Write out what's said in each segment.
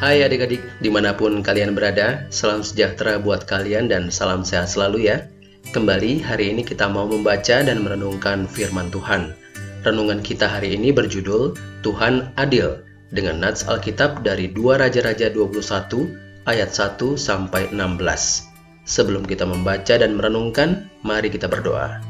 Hai adik-adik, di mana pun kalian berada, salam sejahtera buat kalian dan salam sehat selalu ya. Kembali hari ini kita mau membaca dan merenungkan firman Tuhan. Renungan kita hari ini berjudul Tuhan Adil dengan nats Alkitab dari 2 Raja-Raja 21 ayat 1 sampai 16. Sebelum kita membaca dan merenungkan, mari kita berdoa.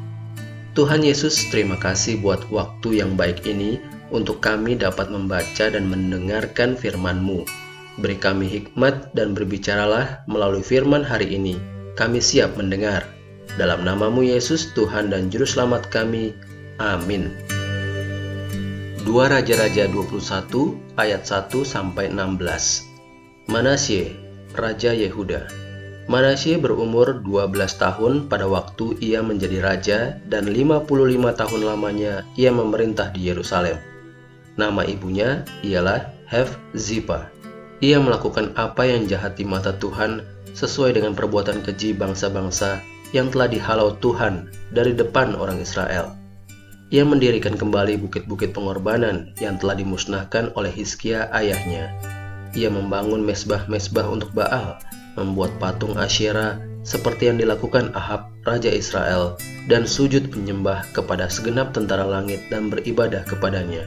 Tuhan Yesus, terima kasih buat waktu yang baik ini untuk kami dapat membaca dan mendengarkan firman-Mu. Beri kami hikmat dan berbicaralah melalui firman hari ini. Kami siap mendengar. Dalam namamu Yesus, Tuhan dan Juru Selamat kami. Amin. 2 Raja-Raja 21 ayat 1 sampai 16. Manasye, Raja Yehuda. Manasye berumur 12 tahun pada waktu ia menjadi raja dan 55 tahun lamanya ia memerintah di Yerusalem. Nama ibunya ialah Hefzibah. Ia melakukan apa yang jahat di mata Tuhan sesuai dengan perbuatan keji bangsa-bangsa yang telah dihalau Tuhan dari depan orang Israel. Ia mendirikan kembali bukit-bukit pengorbanan yang telah dimusnahkan oleh Hizkia ayahnya. Ia membangun mesbah-mesbah untuk Baal, membuat patung Asyera seperti yang dilakukan Ahab, Raja Israel, dan sujud menyembah kepada segenap tentara langit dan beribadah kepadanya.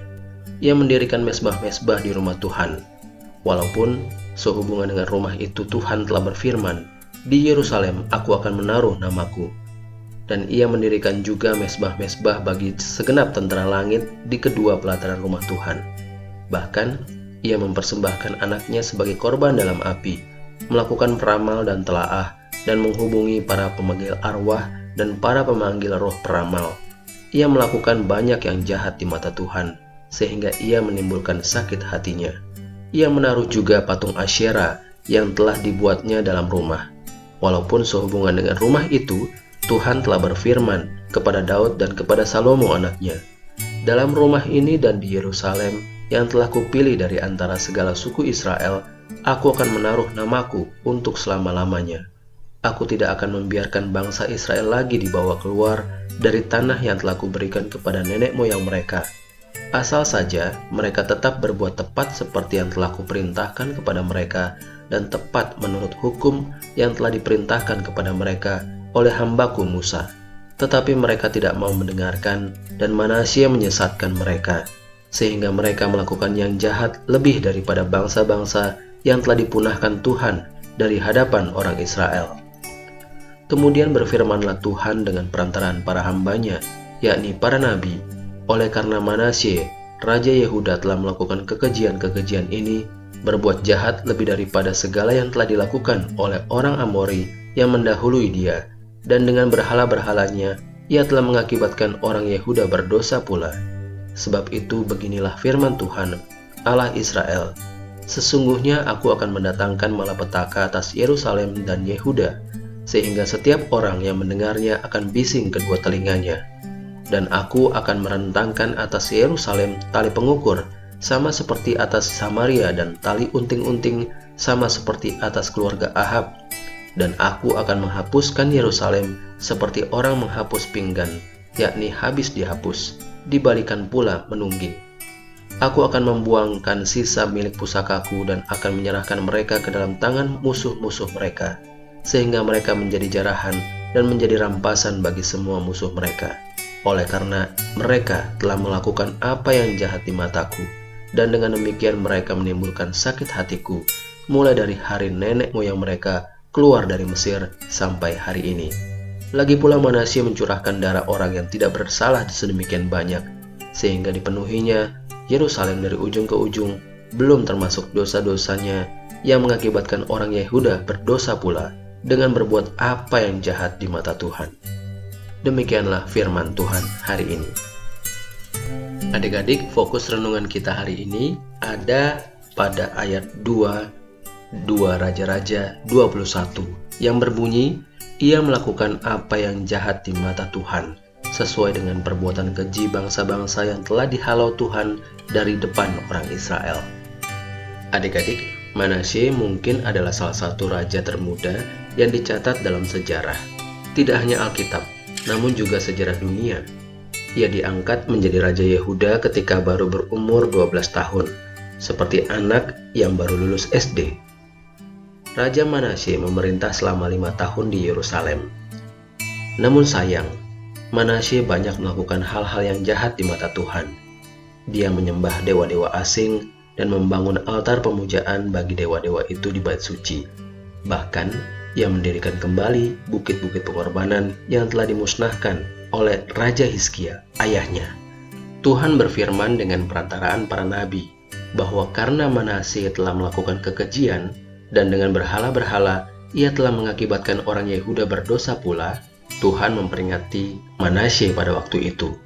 Ia mendirikan mesbah-mesbah di rumah Tuhan, Walaupun sehubungan dengan rumah itu Tuhan telah berfirman, di Yerusalem aku akan menaruh namaku. Dan ia mendirikan juga mesbah-mesbah bagi segenap tentara langit di kedua pelataran rumah Tuhan. Bahkan, ia mempersembahkan anaknya sebagai korban dalam api, melakukan peramal dan telaah, dan menghubungi para pemanggil arwah dan para pemanggil roh peramal. Ia melakukan banyak yang jahat di mata Tuhan, sehingga ia menimbulkan sakit hatinya ia menaruh juga patung Asyera yang telah dibuatnya dalam rumah. Walaupun sehubungan dengan rumah itu, Tuhan telah berfirman kepada Daud dan kepada Salomo anaknya, Dalam rumah ini dan di Yerusalem yang telah kupilih dari antara segala suku Israel, aku akan menaruh namaku untuk selama-lamanya. Aku tidak akan membiarkan bangsa Israel lagi dibawa keluar dari tanah yang telah kuberikan kepada nenek moyang mereka.' Asal saja mereka tetap berbuat tepat seperti yang telah kuperintahkan kepada mereka dan tepat menurut hukum yang telah diperintahkan kepada mereka oleh hambaku Musa. Tetapi mereka tidak mau mendengarkan dan Manasya menyesatkan mereka, sehingga mereka melakukan yang jahat lebih daripada bangsa-bangsa yang telah dipunahkan Tuhan dari hadapan orang Israel. Kemudian berfirmanlah Tuhan dengan perantaraan para hambanya, yakni para nabi, oleh karena Manasye, Raja Yehuda telah melakukan kekejian-kekejian ini, berbuat jahat lebih daripada segala yang telah dilakukan oleh orang Amori yang mendahului dia, dan dengan berhala-berhalanya, ia telah mengakibatkan orang Yehuda berdosa pula. Sebab itu beginilah firman Tuhan, Allah Israel, Sesungguhnya aku akan mendatangkan malapetaka atas Yerusalem dan Yehuda, sehingga setiap orang yang mendengarnya akan bising kedua telinganya dan aku akan merentangkan atas Yerusalem tali pengukur, sama seperti atas Samaria dan tali unting-unting sama seperti atas keluarga Ahab. Dan aku akan menghapuskan Yerusalem seperti orang menghapus pinggan, yakni habis dihapus, dibalikan pula menungging. Aku akan membuangkan sisa milik pusakaku dan akan menyerahkan mereka ke dalam tangan musuh-musuh mereka, sehingga mereka menjadi jarahan dan menjadi rampasan bagi semua musuh mereka oleh karena mereka telah melakukan apa yang jahat di mataku, dan dengan demikian mereka menimbulkan sakit hatiku, mulai dari hari nenek moyang mereka keluar dari Mesir sampai hari ini. Lagi pula Manasye mencurahkan darah orang yang tidak bersalah sedemikian banyak, sehingga dipenuhinya Yerusalem dari ujung ke ujung, belum termasuk dosa-dosanya yang mengakibatkan orang Yehuda berdosa pula dengan berbuat apa yang jahat di mata Tuhan. Demikianlah firman Tuhan hari ini. Adik-adik, fokus renungan kita hari ini ada pada ayat 2 2 Raja-Raja 21 yang berbunyi, ia melakukan apa yang jahat di mata Tuhan, sesuai dengan perbuatan keji bangsa-bangsa yang telah dihalau Tuhan dari depan orang Israel. Adik-adik, Manasye mungkin adalah salah satu raja termuda yang dicatat dalam sejarah. Tidak hanya Alkitab, namun juga sejarah dunia. Ia diangkat menjadi Raja Yehuda ketika baru berumur 12 tahun. seperti anak yang baru lulus SD. Raja Manasye memerintah selama lima tahun di Yerusalem. Namun sayang, Manasye banyak melakukan hal-hal yang jahat di mata Tuhan. Dia menyembah dewa-dewa asing dan membangun altar pemujaan bagi dewa-dewa itu di bait suci. Bahkan, ia mendirikan kembali bukit-bukit pengorbanan yang telah dimusnahkan oleh Raja Hizkia, ayahnya. Tuhan berfirman dengan perantaraan para nabi bahwa karena Manasye telah melakukan kekejian dan dengan berhala-berhala ia telah mengakibatkan orang Yehuda berdosa pula, Tuhan memperingati Manasye pada waktu itu.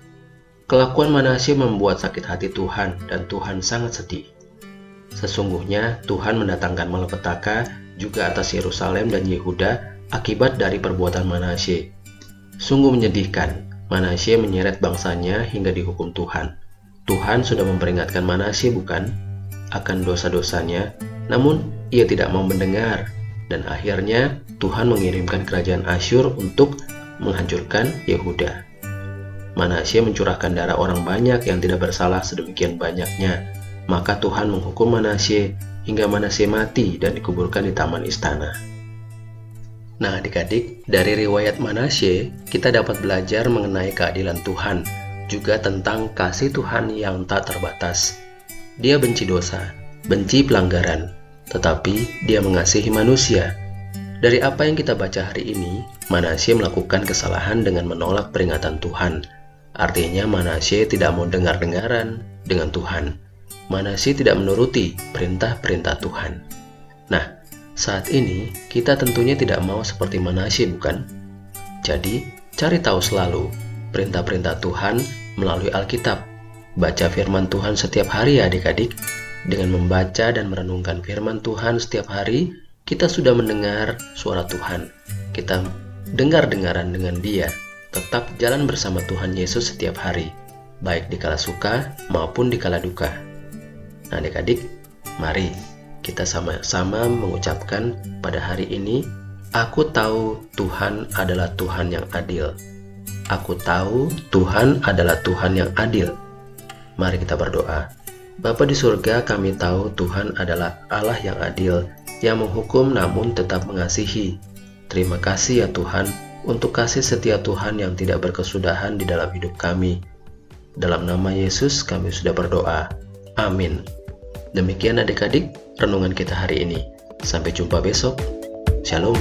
Kelakuan Manasye membuat sakit hati Tuhan dan Tuhan sangat sedih. Sesungguhnya Tuhan mendatangkan malapetaka juga atas Yerusalem dan Yehuda akibat dari perbuatan Manasye. Sungguh menyedihkan, Manasye menyeret bangsanya hingga dihukum Tuhan. Tuhan sudah memperingatkan Manasye bukan akan dosa-dosanya, namun ia tidak mau mendengar dan akhirnya Tuhan mengirimkan kerajaan Asyur untuk menghancurkan Yehuda. Manasye mencurahkan darah orang banyak yang tidak bersalah sedemikian banyaknya, maka Tuhan menghukum Manasye hingga Manasye mati dan dikuburkan di taman istana. Nah, adik-adik, dari riwayat Manasye, kita dapat belajar mengenai keadilan Tuhan juga tentang kasih Tuhan yang tak terbatas. Dia benci dosa, benci pelanggaran, tetapi dia mengasihi manusia. Dari apa yang kita baca hari ini, Manasye melakukan kesalahan dengan menolak peringatan Tuhan. Artinya Manasye tidak mau dengar-dengaran dengan Tuhan. Manasye tidak menuruti perintah-perintah Tuhan. Nah, saat ini kita tentunya tidak mau seperti Manasye bukan? Jadi, cari tahu selalu perintah-perintah Tuhan melalui Alkitab. Baca firman Tuhan setiap hari ya adik-adik. Dengan membaca dan merenungkan firman Tuhan setiap hari, kita sudah mendengar suara Tuhan. Kita dengar-dengaran dengan Dia, tetap jalan bersama Tuhan Yesus setiap hari, baik di kala suka maupun di kala duka. Nah, adik-adik, mari kita sama-sama mengucapkan pada hari ini, Aku tahu Tuhan adalah Tuhan yang adil. Aku tahu Tuhan adalah Tuhan yang adil. Mari kita berdoa. Bapa di surga, kami tahu Tuhan adalah Allah yang adil, yang menghukum namun tetap mengasihi. Terima kasih ya Tuhan untuk kasih setia Tuhan yang tidak berkesudahan di dalam hidup kami. Dalam nama Yesus kami sudah berdoa. Amin. Demikian adik-adik renungan kita hari ini. Sampai jumpa besok. Shalom.